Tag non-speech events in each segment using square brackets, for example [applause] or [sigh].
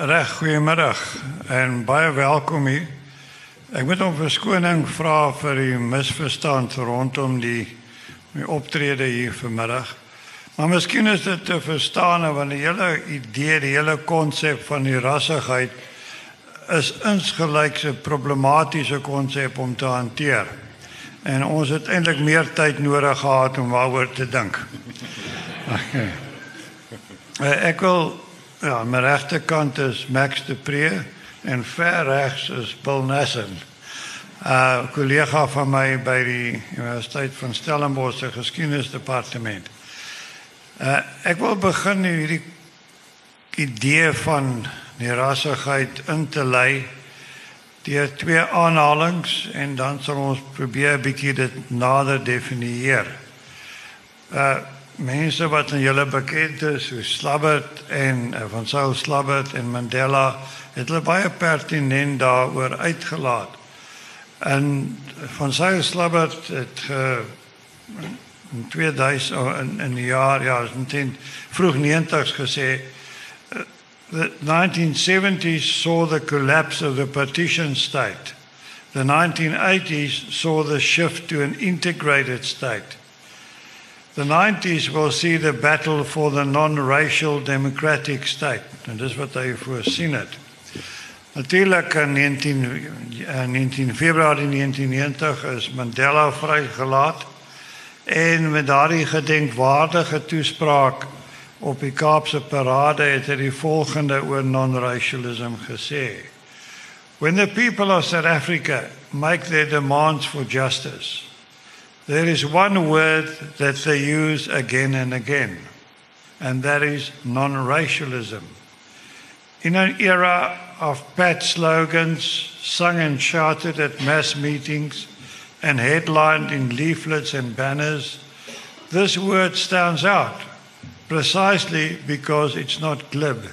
Reg, goeiemiddag en baie welkom hier. Ek moet om verskoning vra vir die misverstand rondom die my optrede hier vanmiddag. Maar miskien is dit te verstaan want die hele idee, die hele konsep van die rassigheid is insgelyks 'n problematiese konsep om te hanteer. En ons het eintlik meer tyd nodig gehad om daaroor te dink. [laughs] Okay. Ek wil ja, aan my regterkant is Max de Pre en ver regs is Bill Nassen. 'n uh, kollega van my by die Universiteit van Stellenbosch se geskiedenisdepartement. Uh, ek wil begin hierdie idee van die rassigheid in te lei deur twee aanhalings en dan sal ons probeer 'n bietjie dit nader definieer. Uh mense wat aan julle bekend is, so Slabbert en uh, van Saul Slabbert en Mandela het hulle baie pertinent daaroor uitgelaat. En van Saul Slabbert het ge in 2000 in in die jaar ja, in vroeg 90s gesê The 1970s saw the collapse of the partition state. The 1980s saw the shift to an integrated state. The 90s will see the battle for the non-racial democratic state. and dis wat hy voorsien het. Natuurlik in 19 in 19 Februarie 1990 is Mandela vrygelaat en met daardie gedenkwaardige toespraak op die Kaapse parade het hy die volgende oor non-racialism gesê. When the people of South Africa make their demands for justice, there is one word that they use again and again, and that is non-racialism. In an era of pat slogans sung and shouted at mass meetings and headlined in leaflets and banners, this word stands out precisely because it's not glib.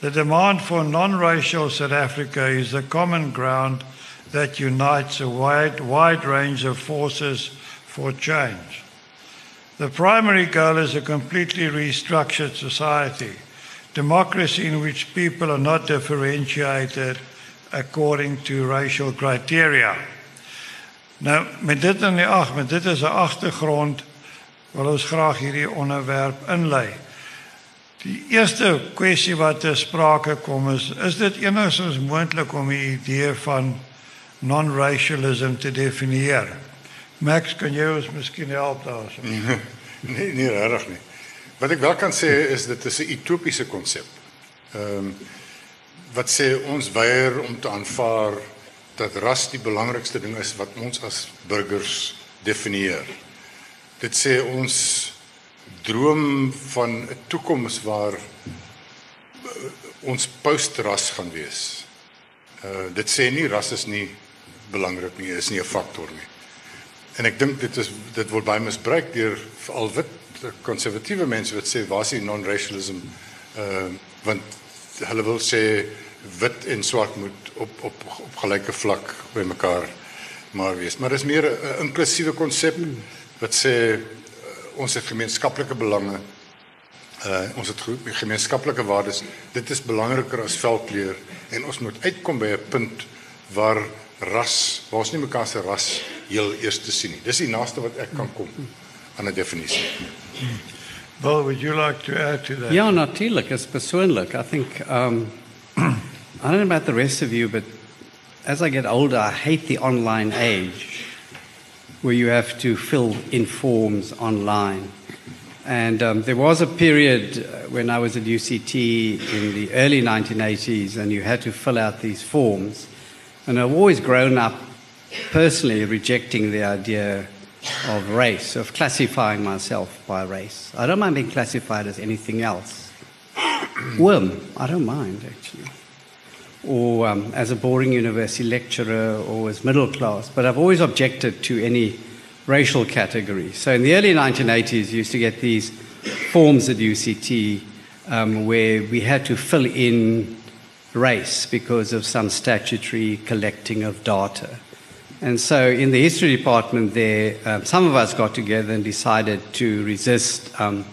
The demand for non racial South Africa is the common ground that unites a wide, wide range of forces for change. The primary goal is a completely restructured society, democracy in which people are not differentiated according to racial criteria. Nou met dit in die ag, met dit as 'n agtergrond wil ons graag hierdie onderwerp inlei. Die eerste kwessie wat ter sprake kom is is dit enigstens moontlik om die idee van non-racialism te definieer? Max, kan jy ons miskien help daarso? [laughs] nee, nee, regtig nie. Wat ek wel kan sê is dit is 'n utopiese konsep. Ehm um, wat sê ons weier om te aanvaar dat ras die belangrikste ding is wat ons as burgers definieer. Dit sê ons droom van 'n toekoms waar uh, ons postras gaan wees. Uh dit sê nie ras is nie belangrik nie, is nie 'n faktor nie. En ek dink dit is dit word baie misbruik deur veral wit konservatiewe mense wat sê waar is die non-racialism uh want hulle wil sê wit en swart moet op op op gelyke vlak by mekaar maar wees. Maar dis meer 'n inklusiewe konsep. Wat sê uh, ons het gemeenskaplike belange. Uh ons het gemeenskaplike waardes. Dit is belangriker as velkleur en ons moet uitkom by 'n punt waar ras, waar ons nie mekaar se ras heel eers te sien nie. Dis die naaste wat ek kan kom aan 'n definisie. Well, would you like to add to that? Ja, natuurlik, is persoonlik. I think um I don't know about the rest of you, but as I get older, I hate the online age. where you have to fill in forms online. And um, there was a period uh, when I was at UCT in the early 1980s, and you had to fill out these forms. And I've always grown up personally rejecting the idea of race, of classifying myself by race. I don't mind being classified as anything else. [clears throat] Whim, I don't mind actually or um, as a boring university lecturer or as middle class, but I've always objected to any racial category. So in the early 1980s, you used to get these forms at UCT um, where we had to fill in race because of some statutory collecting of data. And so in the history department there, um, some of us got together and decided to resist um,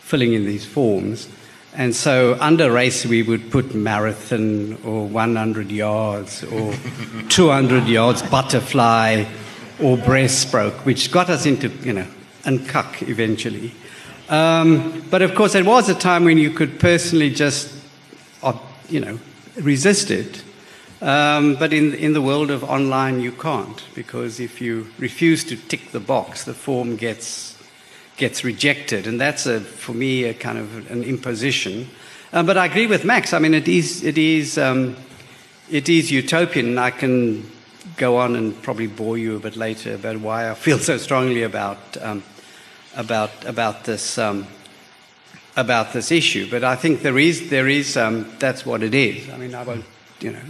filling in these forms. And so under race, we would put marathon or 100 yards or [laughs] 200 yards butterfly or breaststroke, which got us into, you know, uncuck eventually. Um, but of course, it was a time when you could personally just, uh, you know, resist it. Um, but in, in the world of online, you can't, because if you refuse to tick the box, the form gets, gets rejected. And that's, a, for me, a kind of an imposition. Uh, but I agree with Max. I mean, it is, it is, um, it is utopian. I can go on and probably bore you a bit later about why I feel [laughs] so strongly about um, about about this um, about this issue. But I think there is there is um, that's what it is. I mean, I won't you know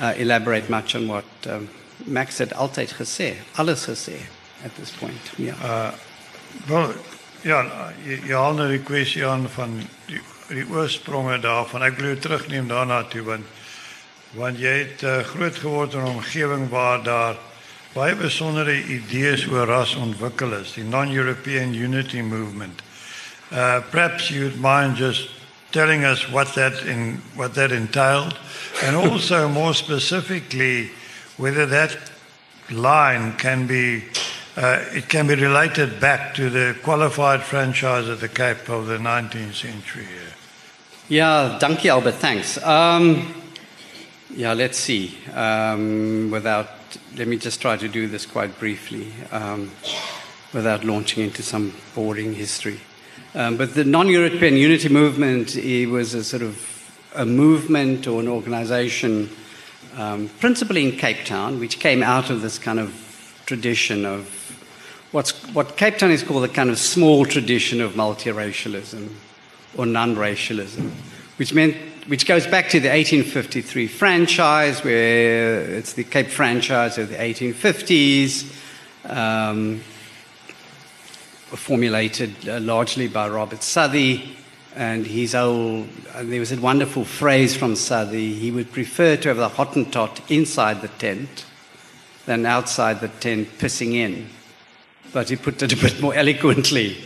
uh, elaborate much on what um, Max het altyd gesê, alles gesê at this point. Yeah. Uh wel ja, jy, jy haal nou die kwessie aan van die, die oorspronge daarvan. Ek glo terugneem daarna toe want want jy het uh, groot geword in 'n omgewing waar daar baie besondere idees oor ras ontwikkel is, die non-European unity movement. Uh perhaps you'd mind just telling us what that in what that entailed and [laughs] also more specifically whether that line can be uh, it can be related back to the qualified franchise at the Cape of the 19th century. Yeah, dankie Albert, thanks. Um, yeah, let's see. Um, without, let me just try to do this quite briefly um, without launching into some boring history. Um, but the non-European unity movement was a sort of a movement or an organization, um, principally in Cape Town, which came out of this kind of tradition of what's, what Cape Town is called a kind of small tradition of multiracialism or non-racialism, which meant which goes back to the 1853 franchise, where it's the Cape franchise of the 1850s, um, formulated uh, largely by Robert Southey. And his old, and there was a wonderful phrase from Southey. He would prefer to have the Hottentot inside the tent than outside the tent pissing in. But he put it a bit more [laughs] eloquently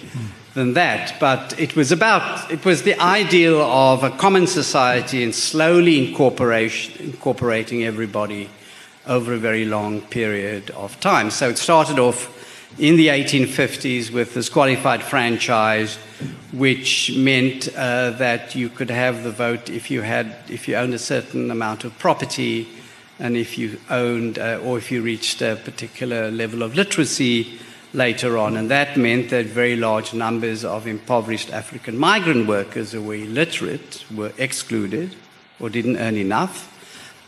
than that. But it was about, it was the ideal of a common society and slowly incorporating everybody over a very long period of time. So it started off in the 1850s with this qualified franchise, which meant uh, that you could have the vote if you had, if you owned a certain amount of property, and if you owned, uh, or if you reached a particular level of literacy later on. And that meant that very large numbers of impoverished African migrant workers who were illiterate were excluded or didn't earn enough.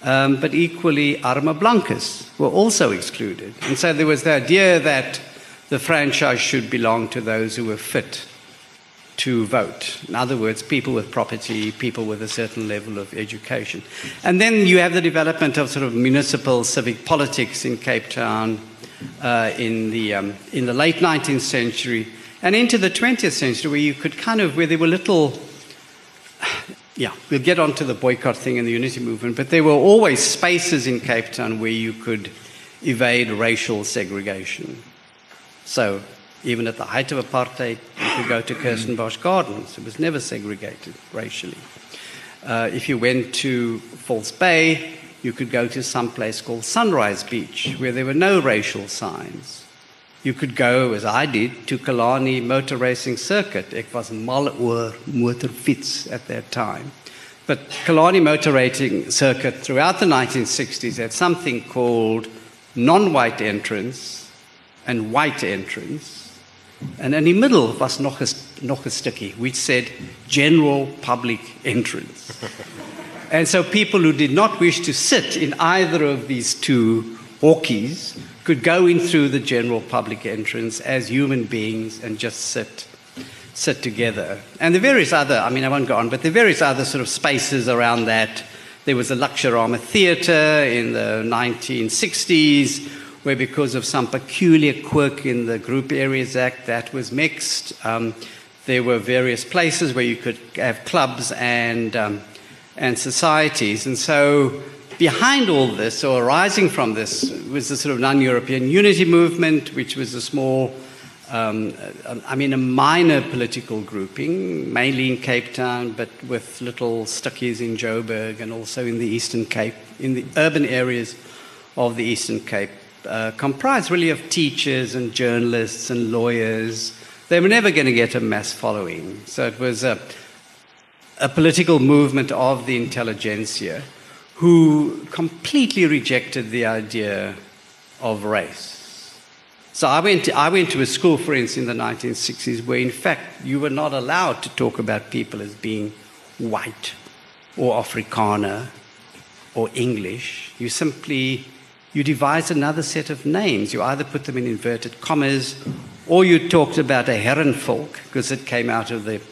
Um, but equally, arma blancas were also excluded. And so there was the idea that the franchise should belong to those who were fit to vote. In other words, people with property, people with a certain level of education. And then you have the development of sort of municipal civic politics in Cape Town uh, in, the, um, in the late 19th century and into the 20th century, where you could kind of, where there were little, [sighs] yeah, we'll get onto the boycott thing and the unity movement, but there were always spaces in Cape Town where you could evade racial segregation. So even at the height of apartheid, you could go to Kirstenbosch Gardens. It was never segregated racially. Uh, if you went to False Bay, you could go to some place called Sunrise Beach, where there were no racial signs. You could go, as I did, to Kalani Motor Racing Circuit. It was mal oor motorfiets at that time. But Kalani Motor Racing Circuit throughout the 1960s had something called non-white entrance and white entrance. And in the middle was nog 'n nog 'n stukkie which said general public entrance. [laughs] and so people who did not wish to sit in either of these two hawkies could go in through the general public entrance as human beings and just sit sit together. And the various other, I mean, I won't go on, but the various other sort of spaces around that. There was a Luxorama Theatre in the 1960s where because of some peculiar quirk in the Group Areas Act that was mixed. Um, there were various places where you could have clubs and, um, and societies. And so behind all this, or arising from this, was the sort of non-European unity movement, which was a small um, I mean, a minor political grouping, mainly in Cape Town, but with little stuckies in Joburg and also in the Eastern Cape, in the urban areas of the Eastern Cape, uh, comprised really of teachers and journalists and lawyers. They were never going to get a mass following. So it was a, a political movement of the intelligentsia who completely rejected the idea of race. So I went, to, I went to a school, for instance, in the 1960s, where in fact you were not allowed to talk about people as being white or Afrikaner or English. You simply you devised another set of names. You either put them in inverted commas or you talked about a Herrenvolk, because it came out of the,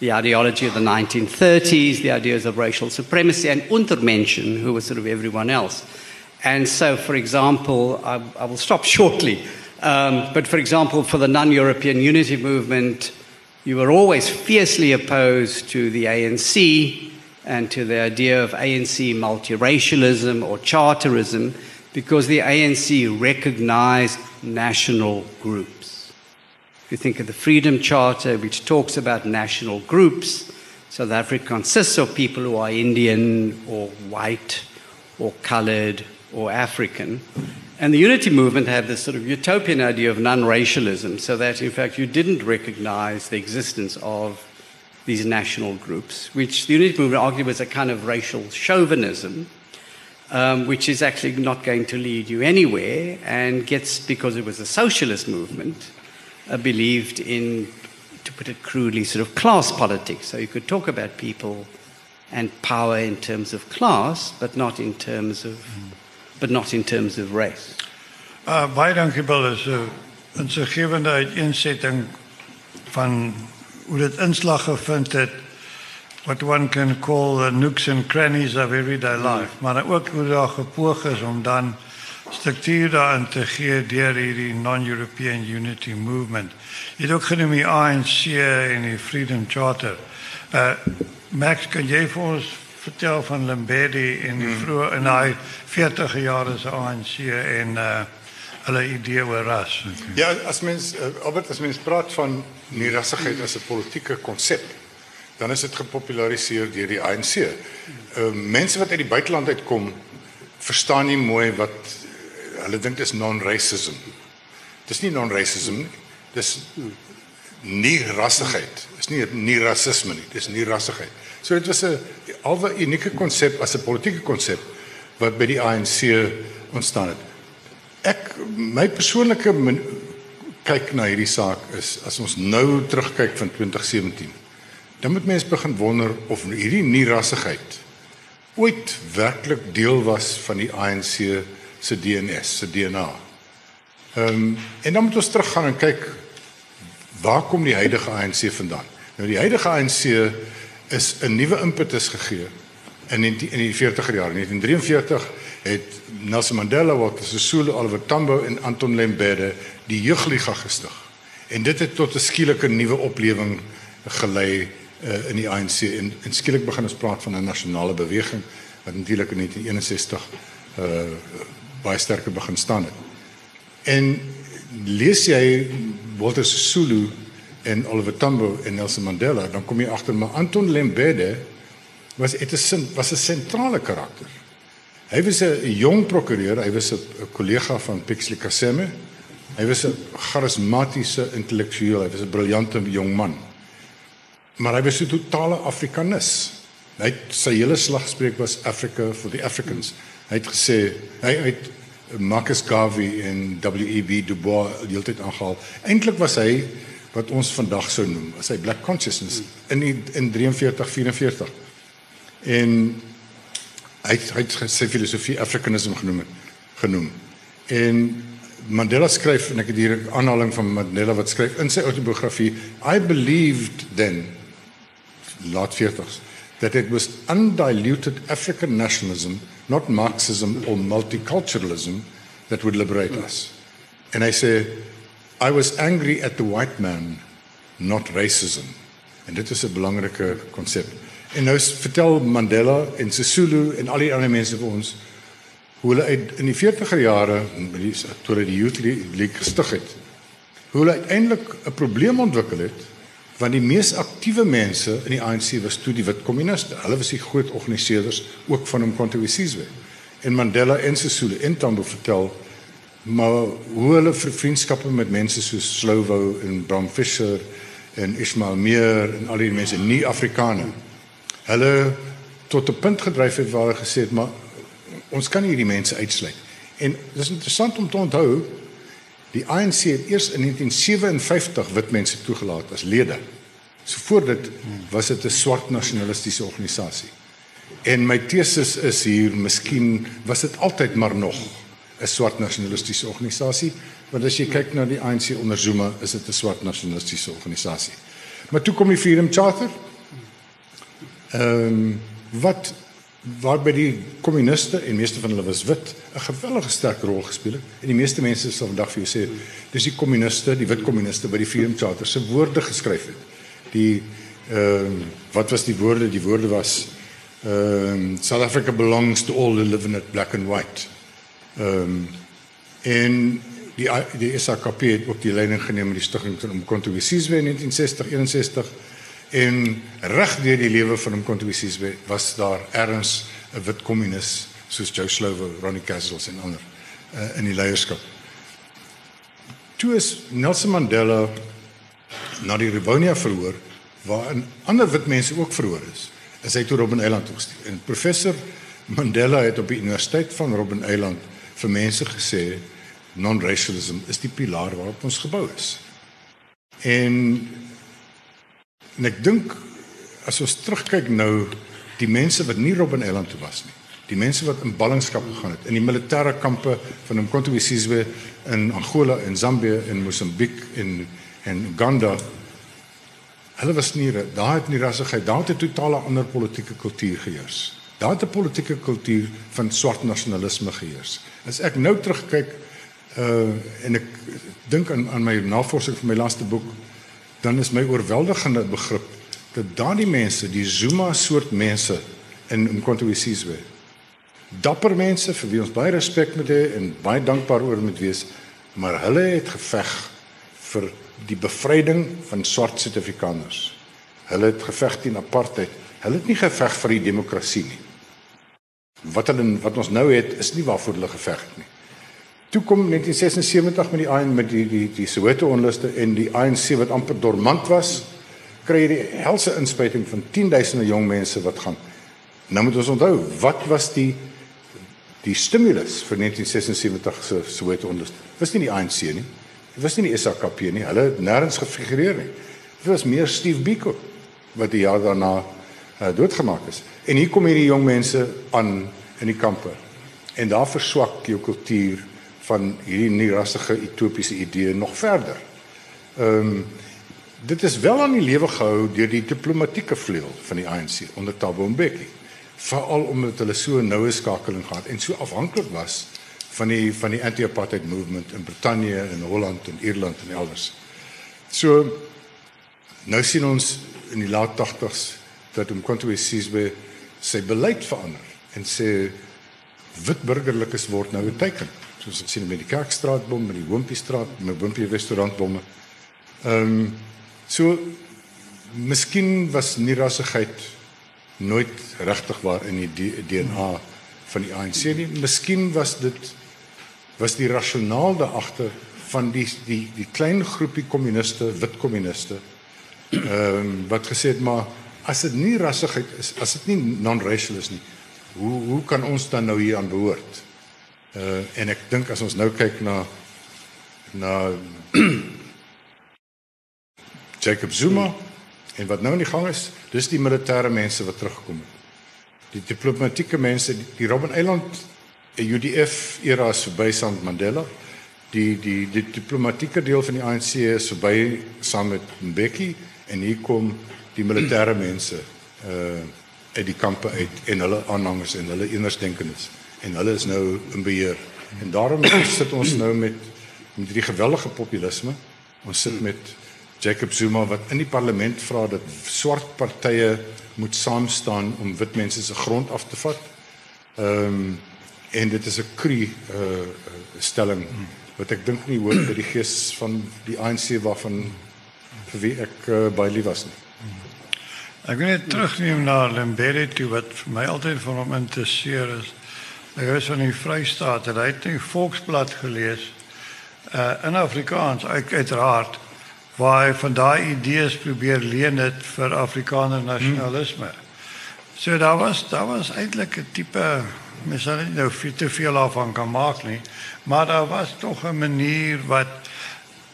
the ideology of the 1930s, the ideas of racial supremacy, and Untermenschen, who was sort of everyone else. And so, for example, I, I will stop [laughs] shortly. Um, but for example, for the non European unity movement, you were always fiercely opposed to the ANC and to the idea of ANC multiracialism or charterism because the ANC recognized national groups. If you think of the Freedom Charter, which talks about national groups, South Africa consists of people who are Indian or white or colored or African. And the unity movement had this sort of utopian idea of non racialism, so that in fact you didn't recognize the existence of these national groups, which the unity movement argued was a kind of racial chauvinism, um, which is actually not going to lead you anywhere, and gets, because it was a socialist movement, uh, believed in, to put it crudely, sort of class politics. So you could talk about people and power in terms of class, but not in terms of. Mm but not in terms of race. Uh, baie dankie Bill is 'n insiggewende uiteensetting van hoe dit inslag gevind het what one can call the nooks and crannies of everyday hmm. life, mm. maar ook hoe daar gepoog is om dan struktuur daarin te gee deur hierdie non-European Unity Movement. Jy het ook genoem die ANC en die Freedom Charter. Uh Max, kan jy vir ons vertel van Lembedi en die mm. vroeë in daai 40 jaar se ANC en uh hulle idee oor ras. Okay. Ja, as mens uh, Albert as mens praat van nie rassigheid as 'n politieke konsep, dan is dit gepopulariseer deur die ANC. Uh mense wat uit die buiteland uitkom, verstaan nie mooi wat hulle dink is non-racism. Dis nie non-racism nie. Dis nie rassigheid. Dis nie nie rasisme nie. Dis nie rassigheid. So dit was 'n alwe unieke konsep as 'n politieke konsep wat by die ANC ontstaan het. Ek my persoonlike kyk na hierdie saak is as ons nou terugkyk van 2017. Dan moet mense begin wonder of hierdie nie rassigheid ooit werklik deel was van die ANC se DNS, se DNA. Ehm um, en dan moet ons teruggaan en kyk waar kom die huidige ANC vandaan? Nou die huidige ANC is 'n nuwe impetus gegee in die, in die 40er jare. In 1943 het Nelson Mandela, Walter Sisulu, Oliver Tambo en Anton Lembede die jeugliga gestig. En dit het tot 'n skielike nuwe oplewing gelei uh, in die ANC en, en skielik begin ons praat van 'n nasionale beweging wat natuurlik in 1961 uh baie sterker begin staan het. En lees jy Walter Sisulu en Oliver Tambo en Nelson Mandela, dan kom jy agter maar Anton Lembede was het 'n was 'n sentrale karakter. Hy was 'n jong prokureur, hy was 'n kollega van Pixley Kaseme. Hy was 'n charismatiese intellektueel, hy was 'n briljante jong man. Maar hy was 'n totale Afrikanis. Hy het, sy hele slagspreuk was Africa for the Africans. Hy het gesê hy het Marcus Garvey en W.E.B. Du Bois die hele tyd aangehaal. Eintlik was hy wat ons vandag sou noem as hy black consciousness in die, in 43 44 en hy hy het sy filosofie africanism genoem genoem en Mandela skryf en ek het hier 'n aanhaling van Mandela wat skryf in sy autobiografie I believed then laat 40s that it was undiluted african nationalism not marxism or multiculturalism that would liberate us and I say I was angry at the white man, not racism. En dit is 'n belangrike konsep. En nou vertel Mandela en Sisulu en al die ander mense vir ons hoe hulle uit in die 40er jare toe hulle die Youth League gestig het, hoe hulle uiteindelik 'n probleem ontwikkel het want die mees aktiewe mense in die ANC was toe die wit kommuniste. Hulle was die groot organiseerders ook van Umkhonto we Sizwe. En Mandela en Sisulu en Tambo vertel maar hoe hulle vir vriendskappe met mense soos Slovo en Bram Fischer en Ismail Meer en al die mense nie Afrikane. Hulle tot 'n punt gedryf het waar hulle gesê het maar ons kan nie hierdie mense uitsluit. En dis interessant om te onthou Die ANC het eers in 1957 wit mense toegelaat as lede. So voor dit was dit 'n swart nasionalistiese organisasie. En my teses is hier, miskien was dit altyd maar nog 'n swart nasionalistiese organisasie, want as jy kyk na die ANC onder Zuma, is dit 'n swart nasionalistiese organisasie. Maar toe kom die Freedom Charter. Ehm um, wat waarby die kommuniste en meeste van hulle was wit 'n gewellige sterk rol gespeel het. En die meeste mense sal vandag vir jou sê dis die kommuniste, die wit kommuniste by die Freedom Charter se woorde geskryf het. Die ehm uh, wat was die woorde? Die woorde was ehm um, South Africa belongs to all who live in it black and white. Ehm um, en die die SAKP het ook die leiding geneem met die stigting van Umkhonto we Sizwe in 1960 61 En reg deur die lewe van hom kontuïsies was daar erns 'n wit kommunis soos Joe Slovo, Ronnie Castles en ander uh, in die leierskap. Toe is Nelson Mandela na die Rivonia verhoor waar ander wit mense ook verhoor is. Is hy toe Robben Island gestuur. En professor Mandela het op die Universiteit van Robben Island vir mense gesê non-racialism is die pilaar waarop ons gebou is. En En ek dink as ons terugkyk nou die mense wat nie Robben Island toe was nie. Die mense wat in ballingskap gegaan het in die militêre kampe van Umkhonto we Sizwe in Angola en Zambië en Mosambiek en en Uganda. Hulle was nie daar het nie rassigheid, daar het 'n totale ander politieke kultuur geheers. Daar het 'n politieke kultuur van swart nasionalisme geheers. As ek nou terugkyk uh en ek dink aan aan my navorsing vir my laaste boek dan is my oorweldigende begrip dat daardie mense, die Zuma soort mense in Umkhonto we dapper mense vir wie ons baie respek moet hê en baie dankbaar oor moet wees, maar hulle het geveg vir die bevryding van swart Suid-Afrikaners. Hulle het geveg teen apartheid. Hulle het nie geveg vir die demokrasie nie. Wat hulle wat ons nou het is nie waarvoor hulle geveg het nie. Toe kom 1976 met die ANC met die die die Soweto onluste en die ANC wat amper dormant was, kry jy die helse inspuiting van 10000 jong mense wat gaan. Nou moet ons onthou, wat was die die stimulus vir 1976 se Soweto onluste? Was nie die ANC nie. Dit was nie die SAKP nie. Hulle het nêrens gefigureer nie. Dit was meer Steve Biko wat die jaar daarna uh, doodgemaak is. En hier kom hierdie jong mense aan in die kampe. En daar verswak jou kultuur van hierdie nierrassige utopiese idee nog verder. Ehm um, dit is wel aan die lewe gehou deur die diplomatieke vleuel van die ANC onder Thabo Mbeki. Veral omdat hulle so noue skakeling gehad en so afhanklik was van die van die anti-apartheid movement in Brittanje en Holland en Ierland en elders. So nou sien ons in die laat 80s dat Umkhonto we Sizwe sy beleid verander en sê wit burgerlikes word nou 'n teken soos ons sien met die Kerkstraatbom, met die Hompiestraat, met Hompie restaurantbomme. Ehm um, so miskien was nie rassigheid nooit regtig waar in die DNA van die ANC nie. Miskien was dit was die rasionaal daar agter van die die die klein groepie kommuniste, wit kommuniste. Ehm um, wat gesê het maar as dit nie rassigheid is, as dit nie non-racial is nie, hoe hoe kan ons dan nou hier aan behoort? Uh en ek dink as ons nou kyk na na [clears throat] Jacob Zuma en wat nou in die gang is, dis die militêre mense wat teruggekom het. Die diplomatieke mense, die, die Robben Island UDF era is verby saam met Mandela. Die die die diplomatieke deel van die ANC is verby saam met Mbeki en hier kom die militêre [clears throat] mense uh uit die kampe uit en hulle aanhangers en hulle enersdenkendes en hulle is nou in beheer. En daarom sit ons nou met met hierdie geweldige populisme. Ons sit met Jacob Zuma wat in die parlement vra dat swart partye moet saam staan om wit mense se grond af te vat. Ehm um, en dit is 'n kru uh stelling wat ek dink nie hoort by die gees van die ANC waarvan vir wie ek uh, baie lief was nie. Ek wil net terugneem na Lembede toe wat vir my altyd van hom interesseer is. Hy was van die Vrystaat en hy het 'n Volksblad gelees uh in Afrikaans uit uiteraard waar hy van daai idees probeer leen het vir Afrikaner nasionalisme. Hmm. So daar was daar was eintlik 'n tipe mens sal nie nou veel te veel af van kan maak nie, maar daar was tog 'n manier wat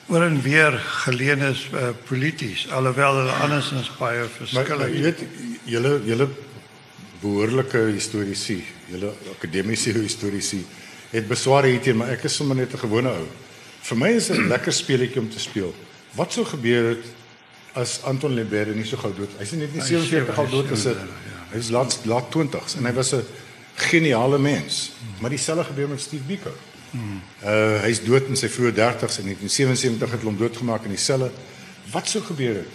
oor en weer geleen is uh, polities alhoewel hulle andersins baie verskillend. Maar, maar jy weet julle julle behoorlike historiese, julle akademiese historiese het besware hierteen, maar ek is sommer net 'n gewone ou. Vir my is dit 'n lekker speletjie om te speel. Wat sou gebeur het as Anton Lebede nie so gou dood? Hy's net nie 47 al dood as 'n hy is laat laat 20s en hy was 'n geniale mens. Maar dieselfde gebeur met Steve Biko. Uh hy's dood in sy vroeë 30s en in 1977 het hom doodgemaak in die selle. Wat sou gebeur het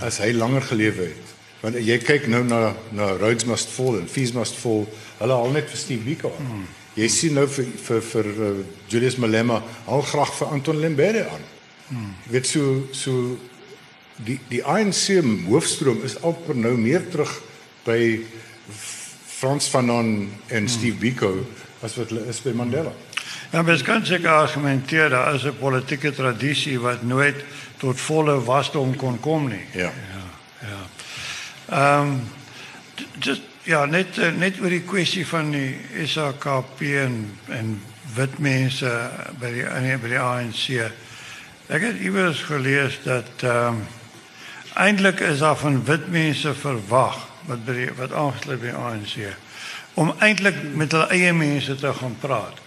as hy langer gelewe het? Want jy kyk nou na na Rhodes Must Fall en Fees Must Fall. Hulle al net vir Steve Biko. Hmm. Jy sien nou vir vir vir uh, Julius Malema al graag vir Anton Lembede aan. Jy weet so so die die ANC hoofstroom is amper nou meer terug by Frans Fanon en Steve Biko as wat hulle is by Mandela. Ja, mens kan seker argumenteer daar is 'n politieke tradisie wat nooit tot volle wasdom kon kom nie. Ja. Ja. Ehm um, just ja, net net oor die kwessie van die SAKP en en wit mense by die by die ANC. Ek het iewers gelees dat ehm um, eintlik is daar van wit mense verwag wat by die, wat aangesluit by ANC om eintlik met hulle eie mense te gaan praat.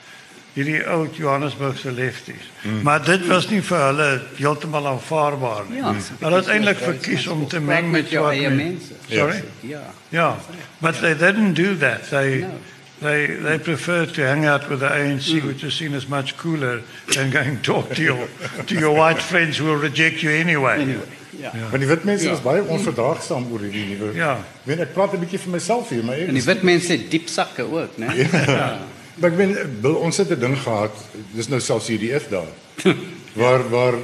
Hierdie ou Johannesburgse lefties. Mm. Maar dit was nie vir hulle heeltemal aanvaarbaar nie. Ja, hulle het eintlik verkies om te meng met jou eie mense. Sorry? Ja. Yeah, but they didn't do that. They No. they they prefer to hang out with the ANC, which is seen as much cooler than going talk to your to your white friends who will reject you anyway. Anyway, ja. Want die wit mense Ja. is baie onverdraagsaam oor hierdie nuwe. Ja. Ek weet ek praat 'n bietjie vir myself hier, maar ek En die wit mense het diep sakke ook, né? Ja. Maar ek Bill, ons het 'n ding gehad. Dis nou selfs UDF daar. [laughs] waar waar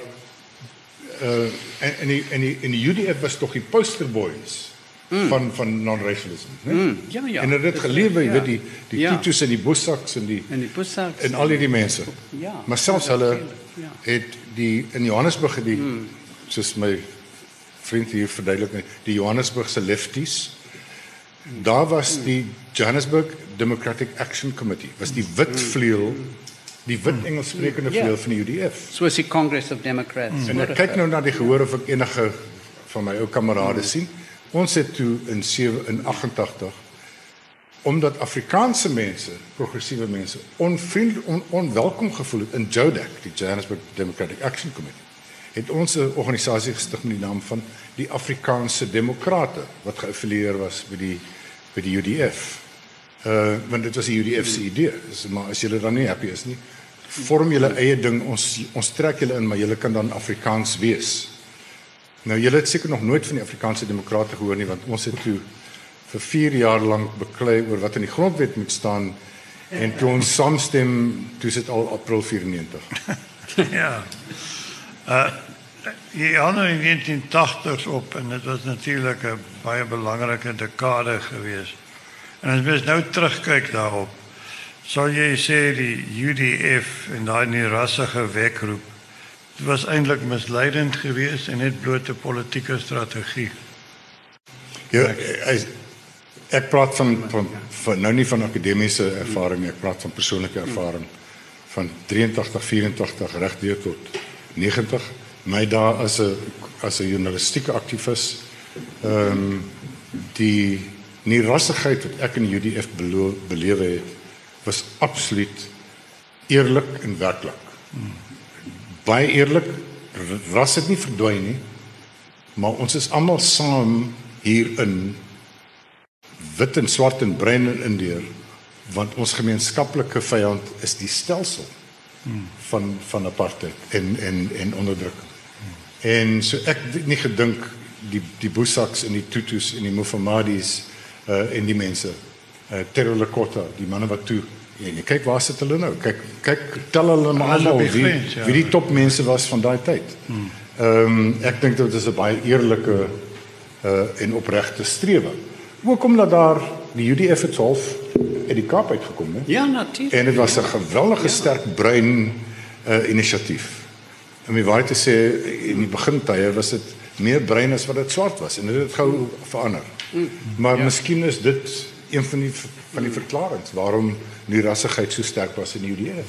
uh en en die en die en die UDF was tog die poster boys mm. van van non-racialism, né? Mm, ja, ja. En hulle het gelewe, jy ja. weet die die Ja. Tutus en die Bossaks en die En die Pussaks en al hierdie mense. Ja. Maar selfs Ja, hulle natuurlijk, ja. het die in Johannesburg het die hmm. soos my vriend hier verduidelik die Johannesburgse lefties. Daar was die Johannesburg Democratic Action Committee, was die wit vleuel, die wit Engelssprekende Ja. vleuel van die UDF. Soos die Congress of Democrats. En ek kyk nou na die gehoor of ek enige van my ou kamerade sien. Ons het toe in 7 in 88 omdat Afrikaanse mense, progressiewe mense, onvriendelik on, onwelkom gevoel het in JODAC, die Johannesburg Democratic Action Committee. Het ons 'n organisasie gestig met die naam van die Afrikaanse Demokrate wat geaffilieer was by die by die UDF. Uh want dit was die UDF se idee. Dis maar as julle dan nie happy is nie, vorm julle eie ding. Ons ons trek julle in, maar julle kan dan Afrikaans wees. Nou julle het seker nog nooit van die Afrikaanse Demokrate gehoor nie want ons het toe vir 4 jaar lank beklei oor wat in die grondwet moet staan en toe ons saamstem toe sit al April 94. [laughs] ja. Uh die ander in 1980s op en dit was natuurlik 'n baie belangrike dekade geweest. En as mens nou terugkyk daarop, sal jy sê die UDF en nie rassige wekroep dit was eintlik misleidend geweest en net bloot 'n politieke strategie. Ja, ek, ek praat van, van van nou nie van akademiese ervaring, ek praat van persoonlike ervaring van 83 84 regdeur tot 90 my daar as 'n as 'n journalistieke aktivis ehm um, die nie rassigheid wat ek in UDF belewe het was absoluut eerlik en werklik. Baie eerlik, ras het nie verdwyn nie, maar ons is almal saam hierin wit en swart en bruin en indiër want ons gemeenskaplike vyand is die stelsel van van apartheid en en en onderdrukking. En so ek het nie gedink die die Boesaks en die Tutus en die Mofamadis uh en die mense uh Terro Lekota, die manne wat toe En jy kyk waar sit hulle nou? Kyk kyk tel hulle maar almal die wie grens, ja. wie die topmense was van daai tyd. Ehm ek dink dit is 'n baie eerlike uh en opregte strewe. Ook omdat daar die UDF het half uit die Kaap uitgekom het. Ja, natuurlijk. En dit was 'n geweldige sterk brein uh inisiatief. Om die waarheid te sê in die begintye was dit meer brein as wat dit swart was en dit het gou verander. Maar ja. miskien is dit een van die van die verklaringe waarom die rassigheid so sterk was in die UDF.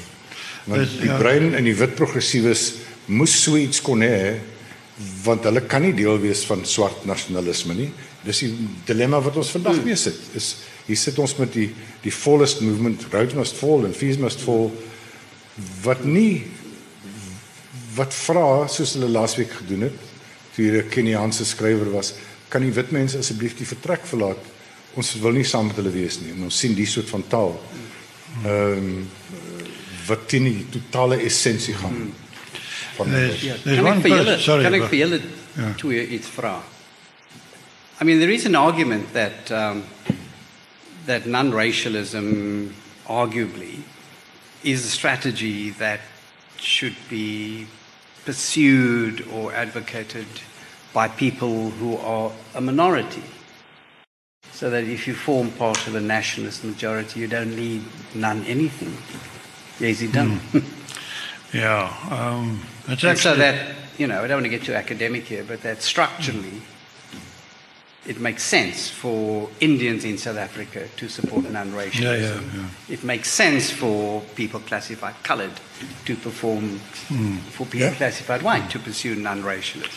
Want Dis- die ja. brein en die wit progressiewes moes so iets kon hê want hulle kan nie deel wees van swart nasionalisme nie. Dis die dilemma wat ons vandag mee sit. Is hier sit ons met die die fullest movement, Rhodes must fall and fees must fall wat nie wat vra soos hulle laasweek gedoen het. Toe hier 'n Keniaanse skrywer was, kan die wit mense asseblief die vertrek verlaat? Ons wil nie saam met hulle wees nie. En ons sien die soort van taal. Ehm um, wat teen die totale essensie gaan van There's, Ja, there's kan ek vir julle sorry. kan ek vir julle Ja. twee iets vra? I mean there is an argument that um, that non-racialism arguably is a strategy that should be pursued or advocated by people who are a minority. So that if you form part of a nationalist majority, you don't need none anything. Easy done. don't. Yeah, um, And so that, you know, I don't want to get too academic here, but that structurally it makes sense for Indians in South Africa to support non-racialism. Yeah, yeah, yeah. It makes sense for people classified coloured to perform, Hmm. for people Yeah. classified white to pursue non-racialism.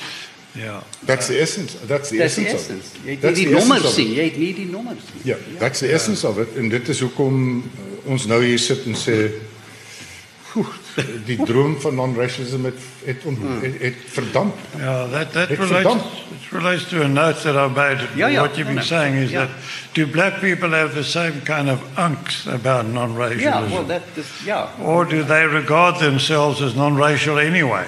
yeah. That's the essence. That's the That's the essence. essence. Of Jy it. het That's nie the essence nommers of it. jy het nie die nommers nie. Ja, that's the essence of it en dit is hoekom uh, ons nou hier sit en sê "Oeh, [laughs] die droom van non-racialism het het, on, Hmm. het, het verdamp. Yeah, that, that It's relates, verdampt. it relates to a note that I made. Yeah, yeah. What you've been No, no. saying is Yeah. that do black people have the same kind of angst about non-racialism? Yeah, well that is, yeah. or do they regard themselves as non-racial anyway?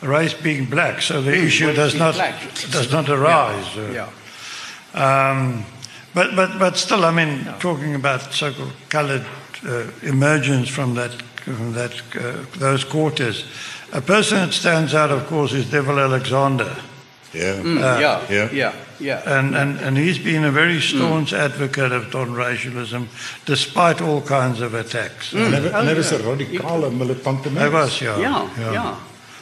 Race being black, so the issue does not black. does not arise. Uh, Yeah. Um, but, but, but still, I mean, talking about so-called coloured uh, emergence from that, from that, uh, those quarters, a person that stands out, of course, is Devil Alexander. Ja. Mm, yeah, yeah. yeah, yeah. And, and, and he's been a very staunch advocate of non-racialism, despite all kinds of attacks. En hy en hy was 'n radikale militante mens. Hy was, ja. Ja, ja.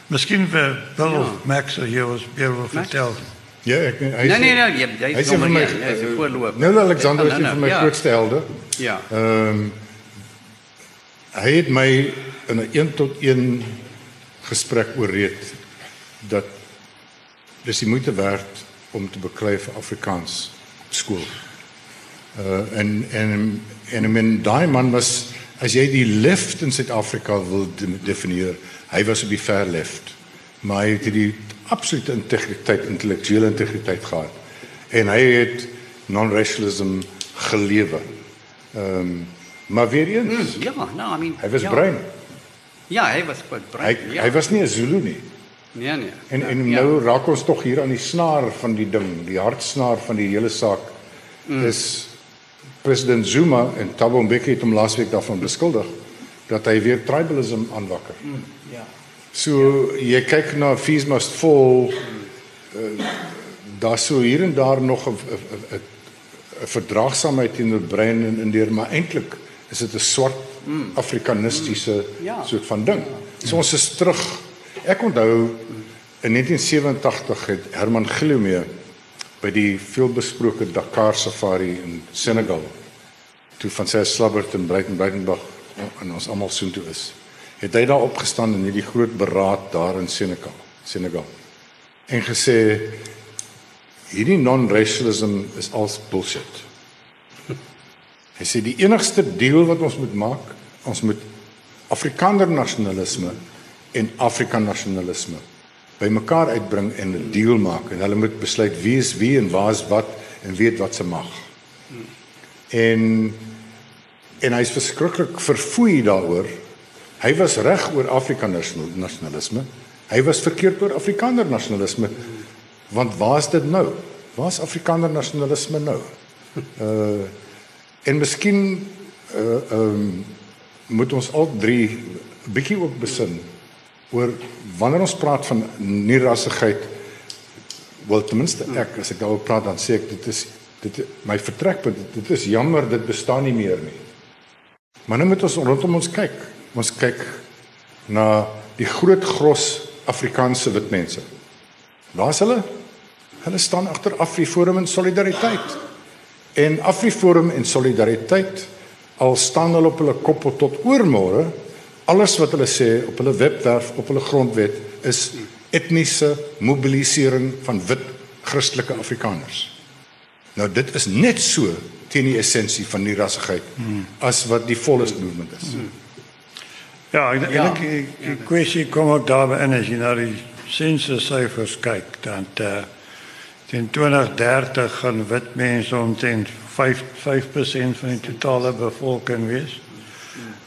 Miskien vir Bill Ja. Max hier ons meer wil vertel. Ja, ek hy Nee, nee, nee, jy- jy is hy is een van nommer my hy is een voorloper. Nou Alexander is Ja, een nou, van my ja. grootste helde. Ja. Ehm hy het my in 'n 1 tot 1 gesprek ooreed dat dis die moeite werd om te beklei vir Afrikaans op skool. Uh en en en I mean daai man was as jy die left in Suid-Afrika wil de- definieer, hy was op die ver left. Maar hy het die absolute integriteit, intellektuele integriteit gehad. En hy het non-racialism gelewe. Ehm um, maar weer eens, Ja, no, I mean. hy was ja. bruin. Ja, hy was quite Hy bruin. ja. hy was nie 'n Zulu nie. Nee, nee. En ja, en ja. nou raak ons tog hier aan die snaar van die ding, die hartsnaar van die hele saak mm. is president Zuma en Thabo Mbeki het hom laasweek daarvan beskuldig dat hy weer tribalism aanwakker. Mm. Ja. So jy kyk na Fees Must Fall uh, daar so hier en daar nog 'n 'n 'n verdraagsaamheid teenoor brein en indeer maar eintlik is dit 'n swart afrikanistiese Ja. soort van ding. So ons is terug. Ek onthou in 1987 het Herman Gillomee by die veelbesproke Dakar Safari in Senegal toe van sy slabbert in Breiten Breitenberg en ons almal soontoe is. Het hy daar opgestaan in hierdie groot beraad daar in Senegal, Senegal. En gesê hierdie non-racialism is als bullshit. Hy sê die enigste deal wat ons moet maak, ons moet Afrikaner nasionalisme en Afrika nasionalisme bymekaar uitbring en 'n deal maak en hulle moet besluit wie is wie en waar is wat en weet wat se mag. En en hy's verskriklik verfoei daaroor. Hy was reg oor Afrika nasionalisme. Hy was verkeerd oor Afrikaner nasionalisme. Want waar's dit nou? Waar's Afrikaner nasionalisme nou? [laughs] Uh en miskien uh um moet ons al drie bietjie ook besin oor wanneer ons praat van nierassigheid wel ten minste ek as ek daaroor praat dan sê ek dit is dit my vertrekpunt dit is jammer dit bestaan nie meer nie. Maar nou moet ons rondom ons kyk. Ons kyk na die groot gros Afrikaanse wit mense. Waar's hulle? Hulle staan agter Afriforum en solidariteit. En Afriforum en solidariteit al staan hulle op hulle kop tot oormôre alles wat hulle sê op hulle webwerf op hulle grondwet is etniese mobilisering van wit Christelike Afrikaners. Nou dit is net so teen die essensie van die rassigheid hmm. as wat die vollest movement is. Hmm. Ja, ek dink ja. die kwessie kom ook daarby in as jy na die sensus syfers kyk dan uh, teen 2030 gaan wit mense omtrent 5 5% van die totale bevolking wees.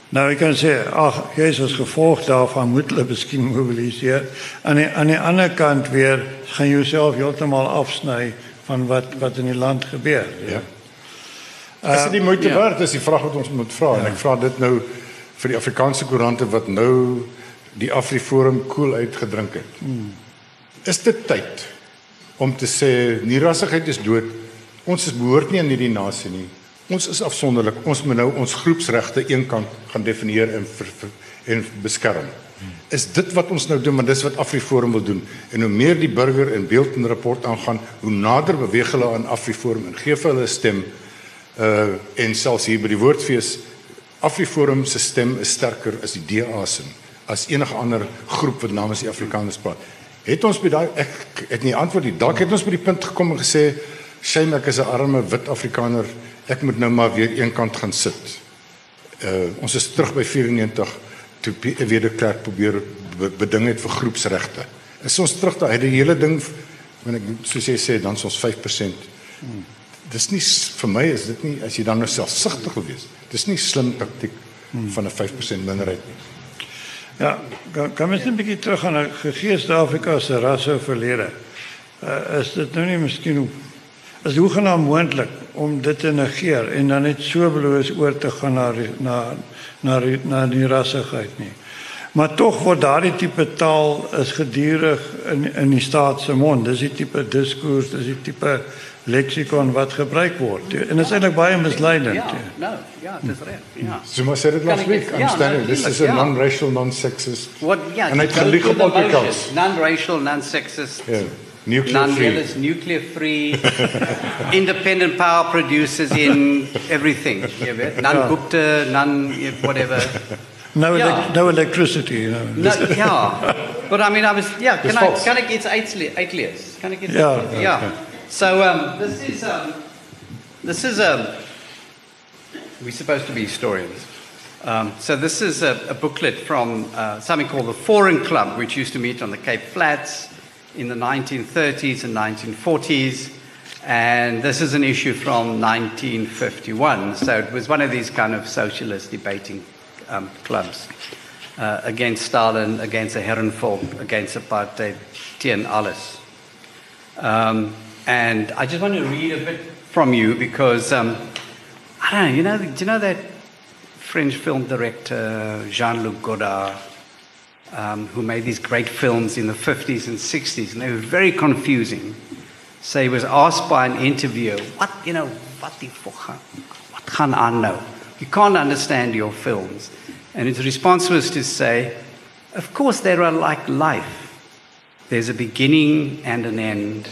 Nou ek kan sê, ag, Jesus gevolg daarvan moet hulle miskien mobiliseer. Aan die aan die ander kant weer gaan jouself heeltemal afsny van wat wat in die land gebeur. Ja. As dit die moeite uh, werd is, die vraag wat ons moet vra ja. en ek vra dit nou vir die Afrikaanse koerante wat nou die Afriforum koel uitgedrink het. Hmm. Is dit tyd om te sê nie rassigheid is dood. Ons is behoort nie aan hierdie nasie nie. Ons is afsonderlik. Ons moet nou ons groepsregte eenkant gaan definieer en ver, ver, en beskerm. Is dit wat ons nou doen, maar dis wat Afriforum wil doen. En hoe meer die burger in beeld en rapport aangaan, hoe nader beweeg hulle aan Afriforum en gee vir hulle stem. Uh en selfs hier by die woordfees Afriforum se stem is sterker as die DA se as enige ander groep wat namens die Afrikaners praat. Het ons by daai ek het nie antwoord nie. Dalk het ons by die punt gekom en gesê, "Shame ek is 'n arme wit Afrikaner." ek moet nou maar weer eenkant gaan sit. Uh ons is terug by 94 toe weer die kerk probeer beding het vir groepsregte. Is ons terug daai die hele ding wanneer ek soos jy sê dan is ons 5%. Hmm. Dis nie vir my is dit nie as jy dan nou selfsugtig wil wees. Dis nie slim taktik hmm. van 'n 5% minderheid nie. Ja, kan mens net 'n bietjie terug gaan na gegees Afrika se rasse verlede. Uh, is dit nou nie miskien is hoegenaamd moontlik om dit te negeer en dan net so bloos oor te gaan na na na na die rassigheid nie. Maar tog word daardie tipe taal is gedurig in in die staat se mond. Dis die tipe diskurs, dis die tipe leksikon wat gebruik word. En dit is eintlik baie misleidend. Ja, nou, ja, dis reg. Ja. So maar sê dit last week. I'm ja, standing. This is a non-racial, non-sexist. What yeah, and it can be complicated. Non-racial, non-sexist. Yeah. Nuclear free. nuclear free. [laughs] independent power producers in everything. None Gupta, none whatever. No, yeah. no electricity. You know. no, yeah. But I mean, I was, yeah, can I, can I get eight, eight years? Can I get yeah, yeah. yeah. So um, this is, um, this is, um, we're supposed to be historians. Um, so this is a, a booklet from uh, something called the Foreign Club, which used to meet on the Cape Flats in the 1930s and 1940s. And this is an issue from 1951. So it was one of these kind of socialist debating um, clubs uh, against Stalin, against the Herrenvolk, against apartheid, Tien alles. Um, and I just want to read a bit from you because um, I don't know, you know, do you know that French film director Jean Luc Godard? um, who made these great films in the 50s and 60s, and they were very confusing. So he was asked by an interviewer, what, you know, what the what can I know? You can't understand your films. And his response was to say, of course they are like life. There's a beginning and an end,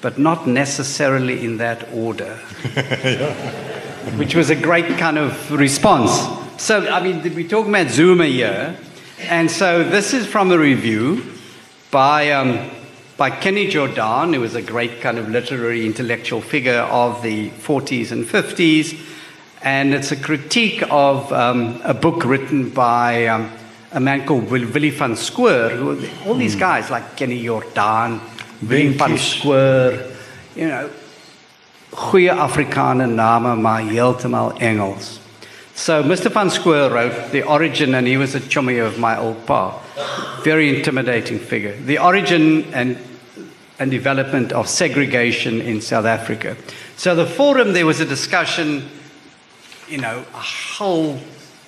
but not necessarily in that order. [laughs] Which was a great kind of response. So, I mean, we're talking about Zuma here, and so this is from a review by, um, by Kenny Jordan, who was a great kind of literary intellectual figure of the 40s and 50s. And it's a critique of um, a book written by um, a man called Willie van who, all these hmm. guys like Kenny Jordan, Van Square, you know, goeie Afrikaner name, maar heeltemal Engels. So Mr. Van Square wrote The Origin, and he was a chummy of my old pa. Very intimidating figure. The Origin and, and Development of Segregation in South Africa. So the forum, there was a discussion, you know, a whole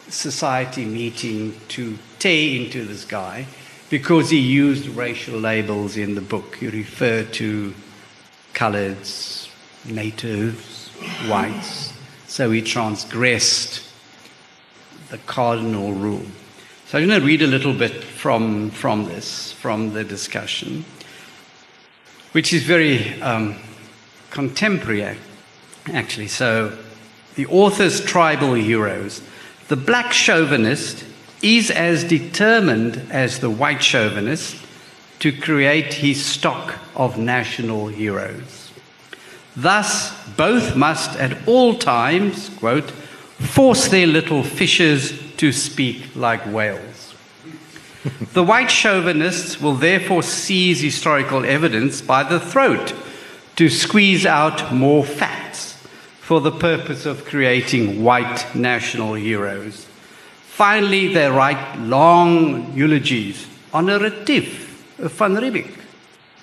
society meeting to tear into this guy because he used racial labels in the book. He referred to coloreds, natives, whites. So he transgressed the cardinal rule. So I'm going to read a little bit from, from this, from the discussion, which is very um, contemporary, actually. So the author's tribal heroes. The black chauvinist is as determined as the white chauvinist to create his stock of national heroes. Thus, both must at all times, quote, force their little fishes to speak like whales. the white chauvinists will therefore seize historical evidence by the throat to squeeze out more facts for the purpose of creating white national heroes. Finally, they write long eulogies on a Retief, a Van Riebeeck,